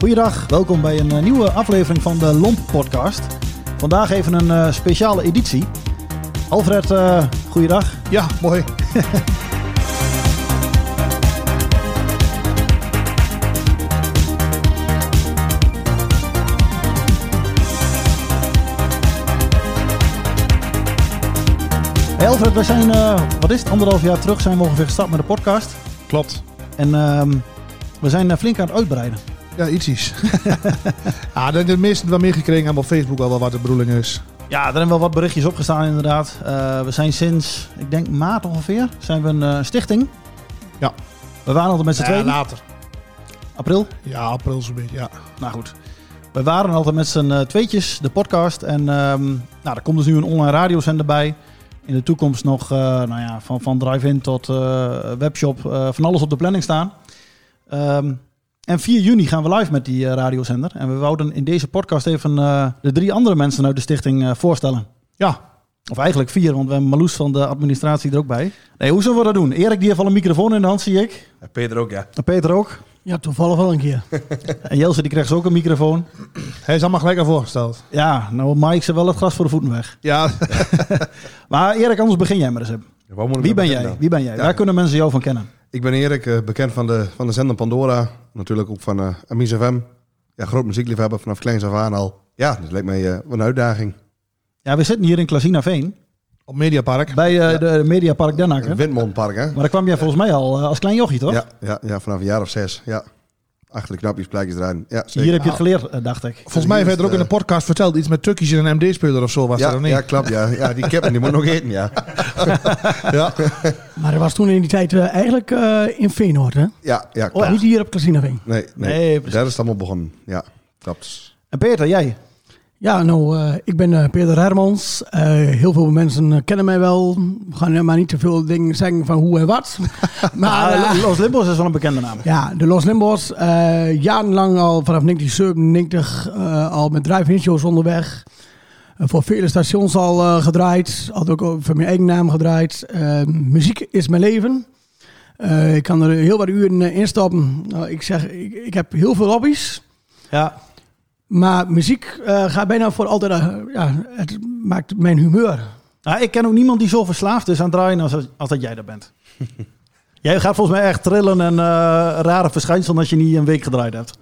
Goeiedag, welkom bij een eh, nieuwe aflevering van de Lomp Podcast. Vandaag even een eh, speciale editie. Alfred, eh goeiedag. Ja, mooi. Hey Alfred, we zijn, wat is het, anderhalf jaar terug zijn we ongeveer gestart met de podcast. Klopt. En ehm, we zijn flink aan het uitbreiden. Ja, ietsjes. ah, de, de meesten wel meegekregen hebben op Facebook al wel wat de bedoeling is. Ja, er hebben wel wat berichtjes opgestaan inderdaad. Eh, we zijn sinds, ik denk maart ongeveer, zijn we een eh, stichting. Ja. We waren altijd met z'n Ja, tweeën. later. April? Ja, april zo'n beetje, ja. Nou goed. We waren altijd met z'n eh, tweetjes, de podcast. En ehm, nou, er komt dus nu een online radiozender bij. In de toekomst nog eh, nou ja, van, van drive-in tot eh, webshop, eh, van alles op de planning staan. Ehm, en 4 juni gaan we live met die eh, radiozender. En we wouden in deze podcast even eh, de drie andere mensen uit de stichting eh, voorstellen. Ja, Of eigenlijk vier, want we hebben Marloes van de administratie er ook bij. Nee, hoe zullen we dat doen? Erik die heeft al een microfoon in de hand, zie ik. Ja, Peter ook, ja. En Peter ook. Ja, toevallig wel een keer. En Jelze die krijgt ook een microfoon. hij is allemaal gelijk al voorgesteld. Ja, nou Mike ze wel het gras voor de voeten weg. Ja, Maar Erik, anders begin jij maar eens. Wie ben jij? Wie ben jij? Waar kunnen mensen jou van kennen? Ik ben Erik, eh, bekend van de, van de zender Pandora. Natuurlijk ook van uh, Amis FM. Ja, groot muziekliefhebber vanaf kleins af aan al. Ja, dat lijkt mij eh, wel een uitdaging. Ja, we zitten hier in Klasinaveen. op Mediapark. Bij eh, Ja. de Mediapark Den Haag. Windmondpark, hè? Maar daar kwam jij volgens mij al eh, als klein jochie, toch? Ja, ja, ja, vanaf een jaar of zes. Ja. Achter de knapjes, plekjes erin. Ja, zeker. Hier heb je het geleerd, eh, dacht ik. Volgens mij werd er ook in de podcast verteld iets met tukkies en een MD-speler of zo was ja, er niet. ja, klopt. Ja. ja, die kippen die moet nog eten, ja. Ja. Maar dat was toen in die tijd eh, eigenlijk eh, in Veenoord, hè? Ja, ja, klopt. Oh. Niet hier op Casinaveen. Nee, nee. Nee, precies. Daar is het allemaal begonnen. Ja, klopt. En Peter, jij? Ja, nou, eh, ik ben eh, Peter Hermans. Eh, heel veel mensen kennen mij wel. We gaan maar niet te veel dingen zeggen van hoe en wat. maar Ah, Los Limbos is wel een bekende naam. ja, de Los Limbos. jarenlang al, vanaf 1997, eh, al met drive-in shows onderweg. Voor vele stations al gedraaid. Had ook voor mijn eigen naam gedraaid. Muziek is mijn leven. Ik kan er heel wat uren in stoppen. Nou, ik zeg, ik, ik heb heel veel hobby's. Ja. Maar muziek eh, gaat bijna voor altijd. eh, ja, het maakt mijn humeur. Nou, ik ken ook niemand die zo verslaafd is aan draaien als, als dat jij dat bent. jij gaat volgens mij echt trillen en eh, rare verschijnselen als je niet een week gedraaid hebt.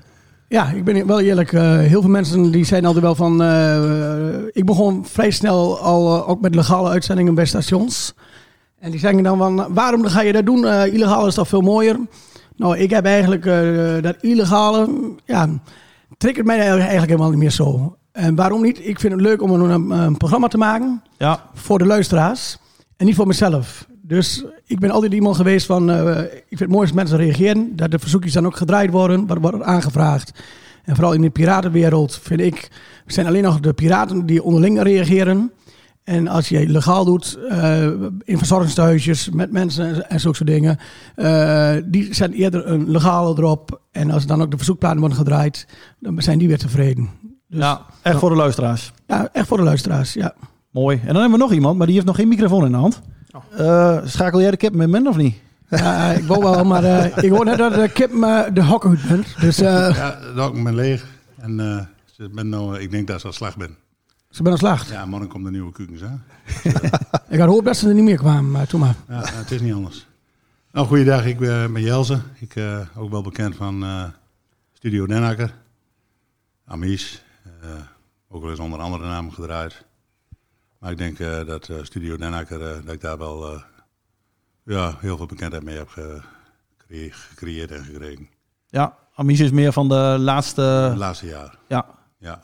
Ja, ik ben wel eerlijk. heel veel mensen die zijn altijd wel van. ik begon vrij snel al ook met legale uitzendingen bij stations. En die zeggen dan van, waarom ga je dat doen? Illegaal is toch veel mooier? Nou, ik heb eigenlijk dat illegale, ja, triggert mij eigenlijk helemaal niet meer zo. En waarom niet? Ik vind het leuk om een, een programma te maken. Ja. voor de luisteraars en niet voor mezelf. Dus ik ben altijd iemand geweest van, eh, ik vind het mooi als mensen reageren, dat de verzoekjes dan ook gedraaid worden, wat wordt aangevraagd. En vooral in de piratenwereld vind ik, zijn alleen nog de piraten die onderling reageren. En als je legaal doet, eh, in verzorgingstehuisjes met mensen en, zulke soort dingen, eh, die zijn eerder een legale erop. En als dan ook de verzoekplaten worden gedraaid, dan zijn die weer tevreden. Dus, ja, echt voor de luisteraars. ja, echt voor de luisteraars, ja. Mooi. En dan hebben we nog iemand, maar die heeft nog geen microfoon in de hand. Eh, schakel jij de kip met men of niet? Ja, ik wil wel, maar eh, ik hoor net dat de kip de hok uit bent. Dus eh, Ja, dat ik ben leeg. En eh, ben nou, ik denk dat ze al slag ben. Ze ben al slacht. Ja, morgen komt de nieuwe kukens, hè? Ik had hoop dat ze er niet meer kwamen, maar toen maar. Ja, het is niet anders. Nou, goeiedag. Ik ben, ben Jelze. Ik eh ook wel bekend van eh, Studio Den Hakker. Amies. eh, ook wel eens onder andere namen gedraaid. Maar ik denk eh, dat eh, Studio Den Hakker, eh, dat ik daar wel eh, ja, heel veel bekendheid mee heb gecre- gecreëerd en gekregen. Ja, Amies is meer van de laatste... Laatste jaar. Ja. Ja.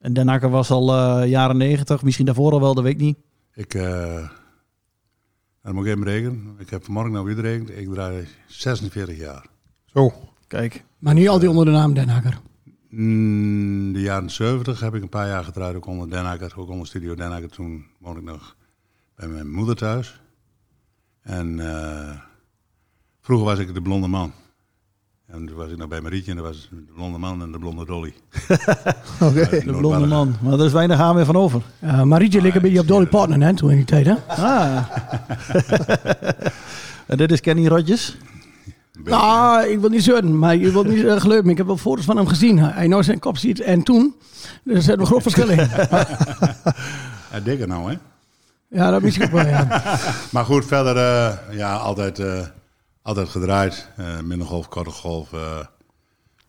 En Den Hakker was al eh, jaren negentig, misschien daarvoor al wel, dat weet ik niet. Ik, eh dat moet ik even rekenen. Ik heb vanmorgen nou weer gerekend. Ik draai 46 jaar. Zo. Kijk. Maar niet altijd onder de naam Den Hakker. In de jaren 70 heb ik een paar jaar gedraaid, ook onder Den ook onder Studio Den Hakker. Toen woonde ik nog bij mijn moeder thuis. En eh, vroeger was ik de blonde man. En toen was ik nog bij Marietje en dat was de blonde man en de blonde dolly. Oké. De blonde man. Maar er is weinig aan meer van over. Uh, Marietje leek een beetje op Dolly Parton hè, toen in die tijd. Hè? Ah. en dit is Kenny Rodgers. Nou, ik wil niet zeuren, maar je wilt niet uh, geloven. Ik heb wel foto's van hem gezien. Hij nou zijn kop ziet en toen. Er zit een groot verschil in. Ja, dikker nou, hè? Ja, dat misschien ook wel, ja. Maar goed, verder eh, ja, altijd, eh, altijd gedraaid. Eh middengolf, korte golf. eh,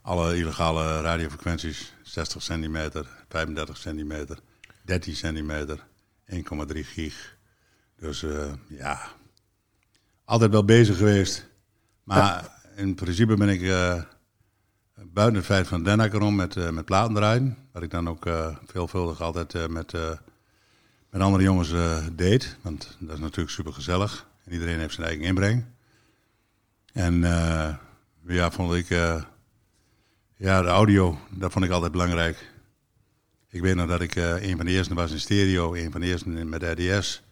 alle illegale radiofrequenties. 60 centimeter, 35 centimeter, 13 centimeter, 1,3 gig. Dus eh, ja, altijd wel bezig geweest. Maar in principe ben ik buiten het feit van Den om met, eh, met platen draaien. Wat ik dan ook veelvuldig altijd met, met andere jongens deed. Want dat is natuurlijk super gezellig. En iedereen heeft zijn eigen inbreng. En eh, ja, vond ik... eh, ja, de audio, dat vond ik altijd belangrijk. Ik weet nog dat ik eh, een van de eerste was in stereo, een van de eerste met RDS,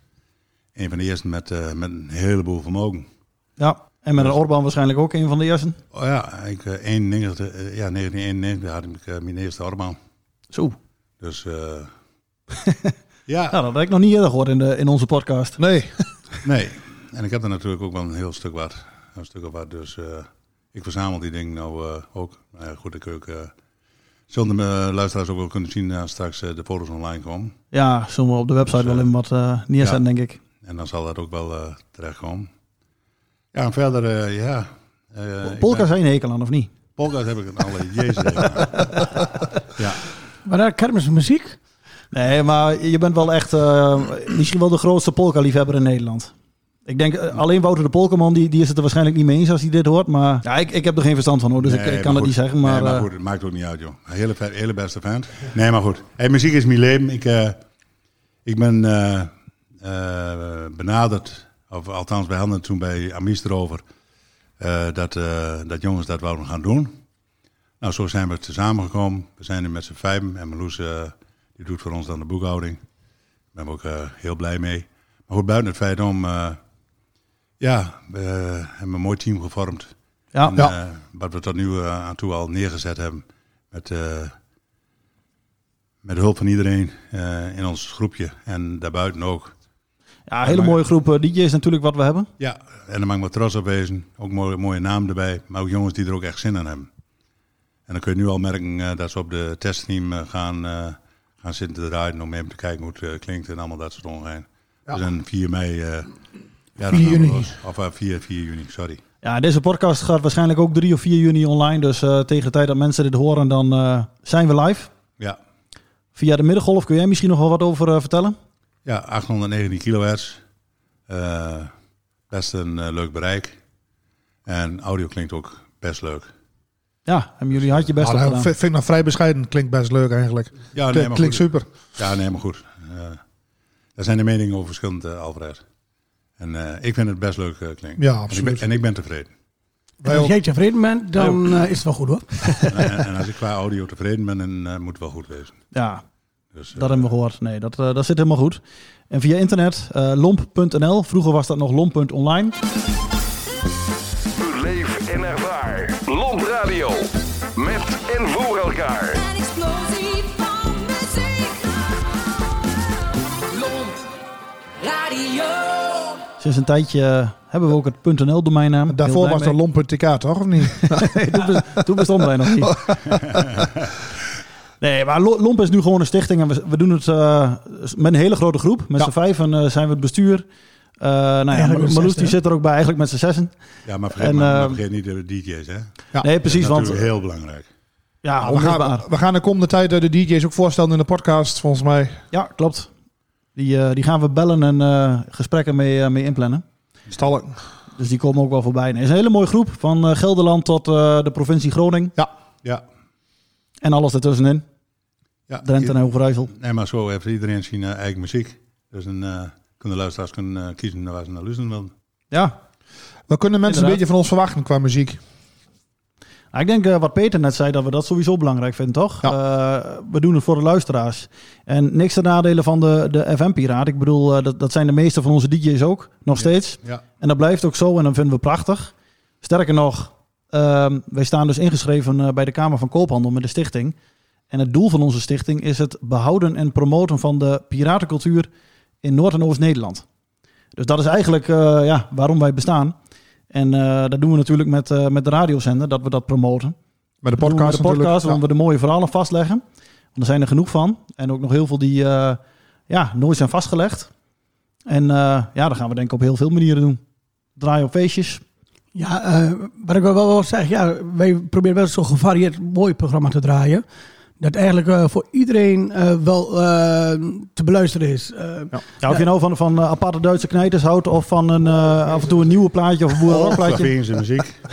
een van de eerste met, met een heleboel vermogen. Ja. En met een Orban waarschijnlijk ook een van de eerste. Oh ja, ik, eh, 91, eh, ja, 1991 had ik mijn eerste Orban. Zo. Dus eh, ja, Nou, dat heb ik nog niet eerder gehoord in, de, in onze podcast. Nee. nee. En ik heb er natuurlijk ook wel een heel stuk wat. Een stuk of wat, dus eh, ik verzamel die dingen nou eh, ook. Nou ja, goed, ik ook... eh zullen de luisteraars ook wel kunnen zien als straks de foto's online komen. Ja, zullen we op de website Dus, wel in wat neerzetten, denk ik. En dan zal dat ook wel terechtkomen. Ja, en verder, ja. eh, ik Polka ben- zijn hekel aan, of niet? Polka's heb ik een alle jezus. ja. Maar daar kermismuziek. Nee, maar je bent wel echt misschien wel de grootste polka-liefhebber in Nederland. Ik denk, eh, alleen Wouter de Polkaman, die, die is het er waarschijnlijk niet mee eens als hij dit hoort. Maar ja, ik, ik heb er geen verstand van hoor, dus ik, Nee, ik kan het niet zeggen. Maar, nee, maar eh, goed, het maakt ook niet uit, joh. Een hele, hele beste vent. Nee, maar goed. Hey, muziek is mijn leven. Ik, eh, ik ben eh, eh, benaderd, of althans, wij hadden het toen bij Amis erover, eh, dat, eh, dat jongens dat wouden gaan doen. Nou, zo zijn we samengekomen. We zijn er met z'n vijven. En Marloes, eh, die doet voor ons dan de boekhouding. Daar ben ik ook eh, heel blij mee. Maar goed, buiten het feit om... ja, we hebben een mooi team gevormd. ja, En, Ja. eh, wat we tot nu eh, aan toe al neergezet hebben. Met, eh, met de hulp van iedereen eh, in ons groepje. En daarbuiten ook. ja, een hele mooie groep DJ's natuurlijk wat we hebben. Ja, en daar mag ik wel trots op wezen. Ook mooie, mooie naam erbij. Maar ook jongens die er ook echt zin in hebben. En dan kun je nu al merken dat ze op de testteam gaan, eh, gaan zitten te draaien. Om even te kijken hoe het klinkt en allemaal dat soort ongein. Ja. Dus dan 4 mei. Ja, 4 dan gaan we juni. Of eh, 4, 4 juni, sorry. Ja, deze podcast gaat waarschijnlijk ook 3 of 4 juni online. Dus eh, tegen de tijd dat mensen dit horen, dan eh, zijn we live. Ja, Via de middengolf kun jij misschien nog wel wat over vertellen? Ja, 819 kilohertz. Eh, best een leuk bereik. En audio klinkt ook best leuk. Ja, hebben jullie hard je best Nou, gedaan. vind vind ik nog vrij bescheiden. Klinkt best leuk eigenlijk. Ja, nee, Klink- maar Klinkt goed. super. Ja, nee, maar goed. Eh, daar zijn de meningen over verschillend, Alfred. En eh, ik vind het best leuk eh, klinken. Ja, En ik, ben, absoluut. en ik ben tevreden. En als jij tevreden bent, dan eh, is het wel goed hoor. en, en- en als ik qua audio tevreden ben, dan eh, moet het wel goed wezen. Ja, Dus, dat hebben we gehoord. Nee, dat, dat zit helemaal goed. En via internet, eh, lomp.nl. Vroeger was dat nog lomp.online. Beleef en ervaar. Lomp Radio. Met en voor elkaar. Lomp Radio. Sinds een tijdje eh, hebben we ook het .nl domeinnaam. Daarvoor was er lomp.tk, toch? Of niet? toen, bes- toen bestonden wij nog niet. Nee, maar Lo- Lomp is nu gewoon een stichting. En we, we doen het eh, met een hele grote groep. Met Ja. z'n vijven eh, zijn we het bestuur. Eh nou ja, Marloes zes, die zit er ook bij, eigenlijk met z'n zessen. ja, maar vergeet, en, maar, maar vergeet niet de DJ's, hè? Ja. Nee, precies, dat is want heel belangrijk. ja, we, gaan, we gaan de komende tijd de DJ's ook voorstellen in de podcast, volgens mij. Ja, klopt. Die, eh, die gaan we bellen en eh, gesprekken mee, eh, mee inplannen. Stallen. Dus die komen ook wel voorbij. Het is een hele mooie groep. Van eh, Gelderland tot eh, de provincie Groningen. Ja, En alles ertussenin. ja. Drenthe en Overijssel. Nee, maar zo heeft iedereen zijn eigen muziek. Dus dan eh, kunnen luisteraars kunnen, eh, kiezen naar waar ze naar luisteren willen. Ja, Wat kunnen mensen Inderdaad. een beetje van ons verwachten qua muziek? Nou, ik denk eh, wat Peter net zei, dat we dat sowieso belangrijk vinden, toch? Eh, we doen het voor de luisteraars. En niks te nadelen van de, de FM-piraat. Ik bedoel, eh, dat, dat zijn de meeste van onze DJ's ook, nog steeds. Ja. En dat blijft ook zo en dat vinden we prachtig. Sterker nog, ehm, wij staan dus ingeschreven bij de Kamer van Koophandel met de stichting. En het doel van onze stichting is het behouden en promoten van de piratencultuur in Noord- en Oost-Nederland. Dus dat is eigenlijk ja, waarom wij bestaan. En eh, dat doen we natuurlijk met, eh, met de radiozender, dat we dat promoten. Met de Dat doen we podcast met de podcast, natuurlijk. waarom we de mooie verhalen vastleggen. Want er zijn er genoeg van. En ook nog heel veel die eh, ja, nooit zijn vastgelegd. En eh, ja, dat gaan we denk ik op heel veel manieren doen. Draaien op feestjes. Ja, eh, wat ik wel wil zeggen, ja, wij proberen wel zo'n gevarieerd mooi programma te draaien. Dat eigenlijk eh, voor iedereen eh, wel eh, te beluisteren is. Ja, of je nou van, van aparte Duitse knijters houdt of van een, eh, af en toe een nieuwe plaatje of een boerenplaatje. Slavinsche muziek.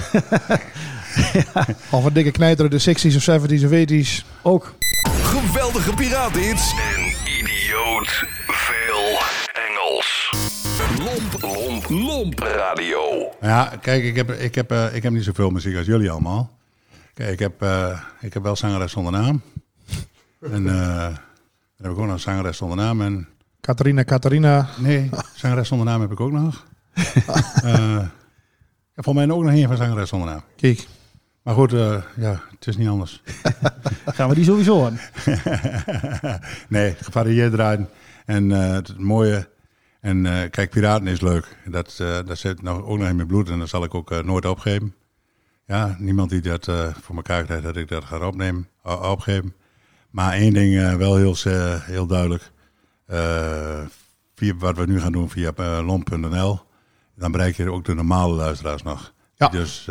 Of een dikke knijter de 60s of 70s of 80s. Ook. Geweldige piratenhits. En idioot veel Engels. Lomp, lomp, lomp radio. Ja, kijk, ik heb, ik, heb, eh, ik heb niet zoveel muziek als jullie allemaal. Kijk, ik heb, eh, ik heb wel zangeres zonder naam. En eh, dan heb ik ook nog een zangeres zonder naam. En Catharina, Catharina. nee, zangeres zonder naam heb ik ook nog. Ik heb volgens mij ook nog één van zangeres zonder naam. Kijk. Maar goed, eh, ja, het is niet anders. Gaan we die sowieso aan. nee, gevarieerd draaien. En het mooie. En kijk, piraten is leuk. Dat, dat zit nou ook nog in mijn bloed en dat zal ik ook nooit opgeven. Ja, niemand die dat voor elkaar krijgt dat ik dat ga opnemen, opgeven. Maar één ding eh, wel heel, eh, heel duidelijk. Eh, via, wat we nu gaan doen via lomp.nl, dan bereik je ook de normale luisteraars nog. Ja. Dus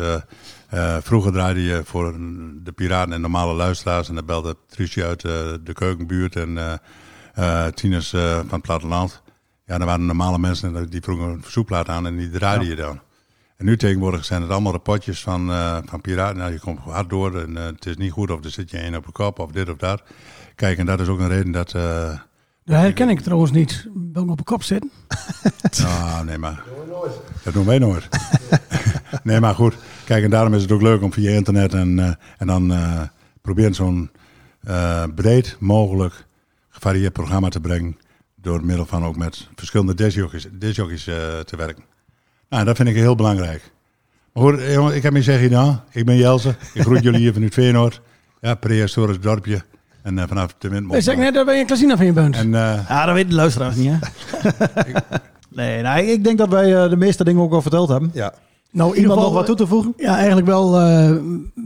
vroeger draaide je voor de piraten en normale luisteraars. En dan belde Truusje uit de keukenbuurt en tieners eh, van het platteland. Ja, dan waren normale mensen en die vroegen een verzoekplaat aan en die draaide je dan. En nu tegenwoordig zijn het allemaal rapportjes van, eh, van piraten. Nou, je komt hard door en eh, het is niet goed of er zit je één op de kop of dit of dat. Kijk, en dat is ook een reden dat... eh, dat herken ik trouwens niet. Ik op de kop zitten? nou, nee, maar... Dat doen wij nooit. nee, maar goed. Kijk, en daarom is het ook leuk om via internet en, en dan proberen zo'n breed mogelijk gevarieerd programma te brengen. Door middel van ook met verschillende discjockeys, discjockeys eh, te werken. Nou, dat vind ik heel belangrijk. Maar goed, eh, jongen, ik heb me zeggen nou, ik ben Jelze. Ik groet jullie hier vanuit Veenoord. Ja, prehistorisch dorpje. En eh, vanaf de windmond. Ik zeg net dat wij een casino van je bent. En eh, Ja, dat weten de luisteraars niet, hè? nee, nou, ik denk dat wij de meeste dingen ook al verteld hebben. Ja. Nou, in ieder Iemand nog wat toe te voegen? Ja, eigenlijk wel. eh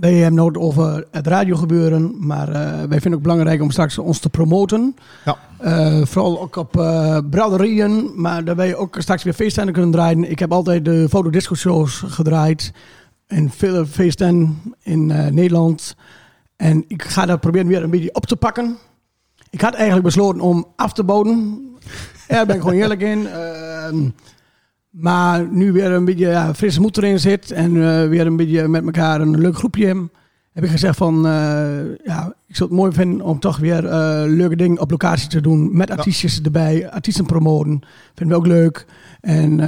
wij hebben het over het radiogebeuren. Maar eh, wij vinden het ook belangrijk om straks ons te promoten. Ja. Eh, vooral ook op braderieën. Maar dat wij ook straks weer feestenden kunnen draaien. Ik heb altijd de fotodisco shows gedraaid. In veel feesten in Nederland. En ik ga dat proberen weer een beetje op te pakken. Ik had eigenlijk besloten om af te bouwen. Ja, daar ben ik gewoon eerlijk in. Maar nu weer een beetje ja, frisse moed erin zit en eh, weer een beetje met elkaar een leuk groepje hebben, heb ik gezegd van, eh, ja, ik zou het mooi vinden om toch weer eh, leuke dingen op locatie te doen. Met artiestjes erbij, artiesten promoten. Vinden we ook leuk. En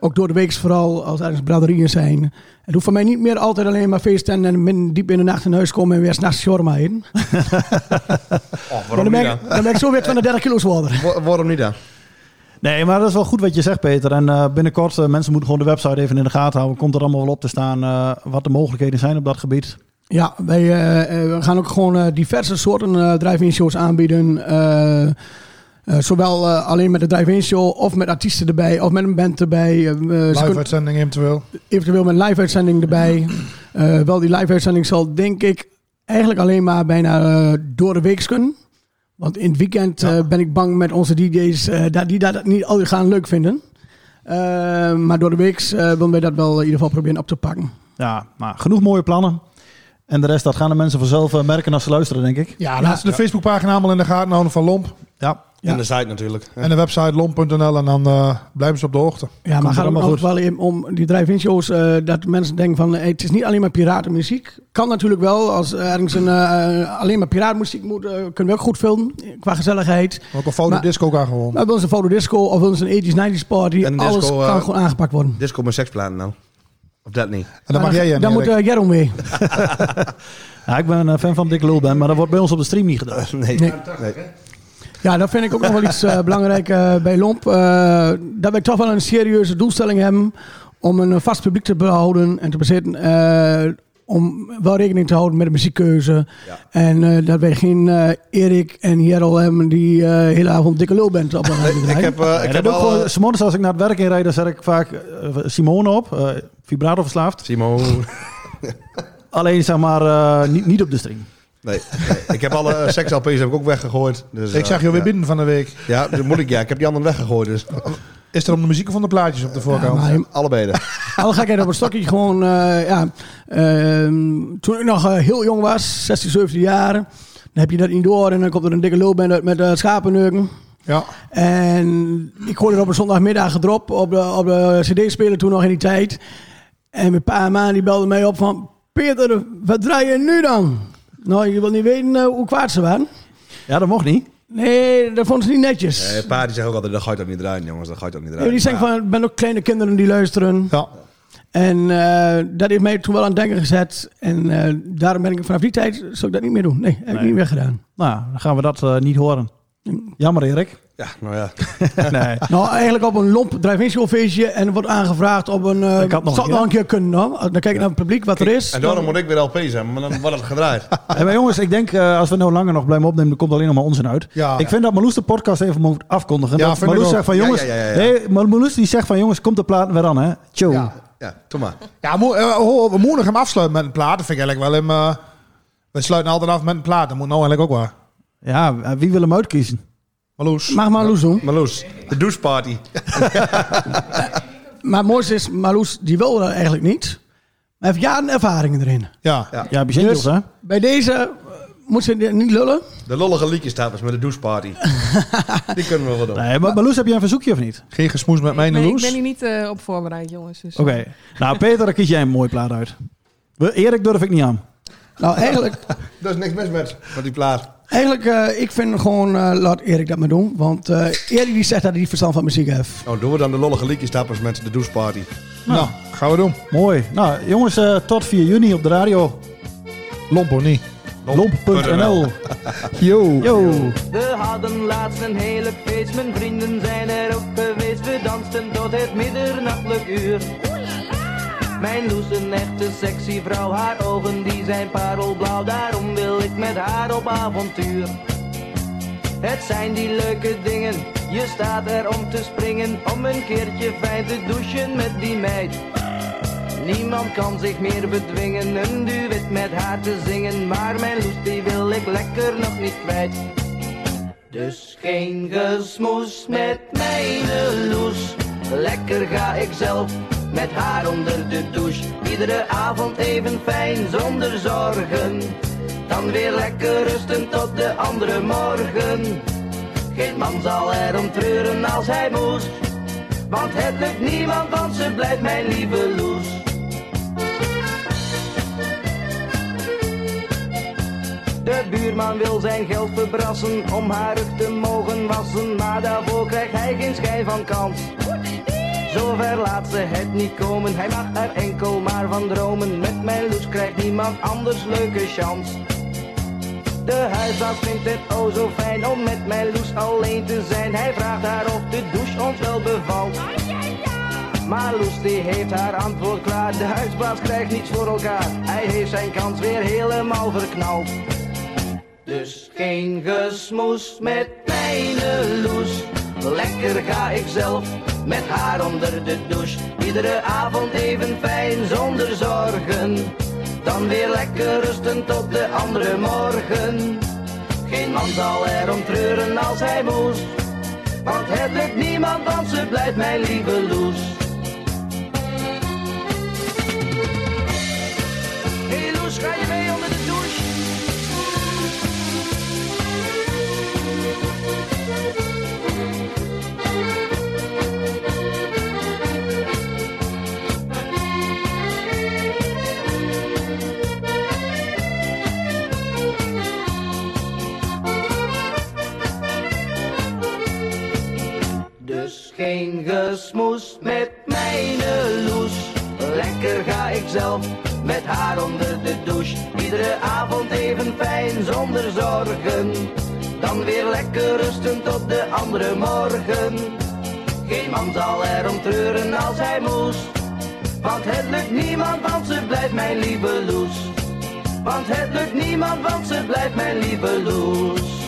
ook door de week vooral, als er ergens braderieën zijn. Het hoeft voor mij niet meer altijd alleen maar feesten en min, diep in de nacht in huis komen en weer s'nachts shawarma eten. Oh, waarom dan, ben niet ik, dan? dan ben ik zo weer 20, 30 kilo's worden. Wa- Waarom niet dan? Nee, maar dat is wel goed wat je zegt, Peter. En eh, binnenkort, eh, mensen moeten gewoon de website even in de gaten houden. Komt er allemaal wel op te staan eh, wat de mogelijkheden zijn op dat gebied. Ja, wij we gaan ook gewoon diverse soorten eh drive-in shows aanbieden. Eh, eh, zowel eh, alleen met de drive-in show of met artiesten erbij of met een band erbij. Eh, ze Live kunnen uitzending eventueel. eventueel met een live uitzending erbij. Eh, wel, die live uitzending zal denk ik eigenlijk alleen maar bijna eh, door de week kunnen. Want in het weekend eh, ben ik bang met onze DJ's eh, dat die dat niet altijd gaan leuk vinden. Eh, maar door de week eh, willen wij dat wel in ieder geval proberen op te pakken. Ja, maar genoeg mooie plannen. En de rest, dat gaan de mensen vanzelf merken als ze luisteren, denk ik. Ja, laat ze de Facebookpagina allemaal in de gaten houden van Lomp. Ja, Ja. En de site natuurlijk. En de website lomp.nl en dan eh, blijven ze op de hoogte. Ja, maar Komt gaat allemaal ook goed. wel in om die drive-in shows eh, dat mensen denken van hey, het is niet alleen maar piratenmuziek. Kan natuurlijk wel als er ergens een, eh, alleen maar piratenmuziek moet, eh, kunnen we ook goed filmen qua gezelligheid. Ook een foto Maar- disco gaan gewoon. Maar bij onze fotodisco of bij onze 80s, 90s party, En alles disco, kan eh, gewoon aangepakt worden. Disco met seksplaten nou. Of dat niet? En dan mag jij hem. Dan moet uh, Jeroen mee. Ja, ik ben een fan van Dick Lulben, maar dat wordt bij ons op de stream niet gedaan. Nee. Nee. Ja, dat vind ik ook nog wel iets eh, belangrijk eh, bij Lomp. Eh, dat wij toch wel een serieuze doelstelling hebben om een vast publiek te behouden en te bezitten. eh, om wel rekening te houden met de muziekkeuze. En eh, dat wij geen eh, Erik en Jerel hebben die eh hele avond dikke lulband op de radio Ik heb, eh, Ja, ik heb al... gewoon, 's morgens als ik naar het werk inrijd, dan zet ik vaak Simone op, eh vibrato verslaafd. Simon. Alleen zeg maar eh, niet, niet op de stream. Nee, nee. Ik heb alle seks-LP's heb ik ook weggegooid. Dus, Ik eh, zag je weer ja. binnen van de week. Ja, dat moet ik. Ja, ik heb die anderen weggegooid. Dus Is er om de muziek of om de plaatjes op de voorkant? maar je- allebei. Alle gekheid op een stokje gewoon, eh, ja. ehm, toen ik nog eh, heel jong was, 16, 17 jaar, dan heb je dat niet door en dan komt er een dikke lulband uit met uh, schapenneuken. Ja. En ik hoorde er op een zondagmiddag gedrop op de, op de cd-speler toen nog in die tijd. En mijn pa en ma die belden mij op van... Peter, wat draai je nu dan? Nou, je wil niet weten eh, hoe kwaad ze waren. Ja, dat mocht niet. Nee, dat vonden ze niet netjes. Eh, pa die zegt ook altijd, dat ga je toch niet draaien, jongens. Dat ga je toch niet Ja, draaien. die zeggen van, ik ben ook kleine kinderen die luisteren. Ja. En eh, dat heeft mij toen wel aan het denken gezet. En eh, daarom ben ik vanaf die tijd, zou ik dat niet meer doen. Nee, heb ik Nee. niet meer gedaan. Nou, dan gaan we dat eh, niet horen. Jammer, Erik. Ja, nou ja. nee. Nou, eigenlijk op een lomp drive-in feestje en wordt aangevraagd op een... eh Ik had nog een nog een keer kunnen. Dan kijk ik naar het publiek wat er is. En daarom moet ik weer LP's hebben, maar dan wordt het gedraaid. Hey, maar jongens, ik denk eh, als we nou langer nog blijven opnemen, dan komt alleen nog maar onzin uit. Ja. ik vind dat Marloes de podcast even moet afkondigen. Ja, Marloes zegt van jongens, ja, ja, ja, ja. Nee, Marloes die zegt van jongens, komt de plaat weer aan hè. Tjo. Ja. Ja, maar. Ja, mo- eh, we moeten hem afsluiten met een plaat. Dat vind ik eigenlijk wel hem... eh, we sluiten altijd af met een plaat. Dat moet nou eigenlijk ook wel. Ja, eh, wie wil hem uitkiezen? Marloes. Mag Marloes doen. Marloes, de doucheparty. Maar het mooiste is, Marloes die wil dat eigenlijk niet. Maar heeft jaren ervaring erin. Ja. Ja. Ja, Dus- hè. Bij deze eh, moet ze niet lullen. De lollige liedjestappers met de doucheparty. die kunnen we wel doen. Nee, maar Marloes, heb je een verzoekje of niet? Geen gesmoes met mij en Nee, ik ben hier niet eh, op voorbereid, jongens. Dus, Oké. Nou, Peter, dan kies jij een mooie plaat uit. We- Erik durf ik niet aan. Nou, eigenlijk, Er is niks mis met, met die plaat. Eigenlijk eh, ik vind gewoon, eh, laat Erik dat maar doen. Want eh Erik die zegt dat hij niet verstand van muziek heeft. Nou, doen we dan de lollige liedjestappers met de doucheparty. Nou, gaan we doen. Mooi. Nou, jongens, eh, tot 4 juni op de radio. Lompo niet. Lomp.nl. Yo. Yo. We hadden laatst een heerlijk feest, mijn vrienden zijn er ook geweest. We dansten tot het middernachtelijk uur. Mijn Loes een echte sexy vrouw, haar ogen die zijn parelblauw. Daarom wil ik met haar op avontuur. Het zijn die leuke dingen, je staat er om te springen. Om een keertje fijn te douchen met die meid. Niemand kan zich meer bedwingen, een duet met haar te zingen. Maar mijn Loes die wil ik lekker nog niet kwijt. Dus geen gesmoes met mijn Loes. Lekker ga ik zelf met haar onder de douche. Iedere avond even fijn zonder zorgen. Dan weer lekker rusten tot de andere morgen. Geen man zal erom treuren als hij moest. Want het lukt niemand, want ze blijft mijn lieve Loes. De buurman wil zijn geld verbrassen om haar rug te mogen wassen, maar daarvoor krijgt hij geen schijn van kans. Zover laat ze het niet komen, hij mag er enkel maar van dromen. Met mijn loes krijgt niemand anders leuke chance. De huisbaas vindt het oh zo fijn om met mijn loes alleen te zijn. Hij vraagt haar of de douche ons wel bevalt. Maar Loes die heeft haar antwoord klaar. De huisbaas krijgt niets voor elkaar. Hij heeft zijn kans weer helemaal verknald. Dus geen gesmoes met mijn Loes. Lekker ga ik zelf met haar onder de douche. Iedere avond even fijn zonder zorgen. Dan weer lekker rusten tot de andere morgen. Geen man zal erom treuren als hij moest. Want het lukt niemand, want ze blijft mijn lieve Loes. geen gesmoes met mijn loes. Lekker ga ik zelf met haar onder de douche. Iedere avond even fijn zonder zorgen. Dan weer lekker rusten tot de andere morgen. Geen man zal erom treuren als hij moest. Want het lukt niemand, want ze blijft mijn lieve loes. Want het lukt niemand, want ze blijft mijn lieve loes.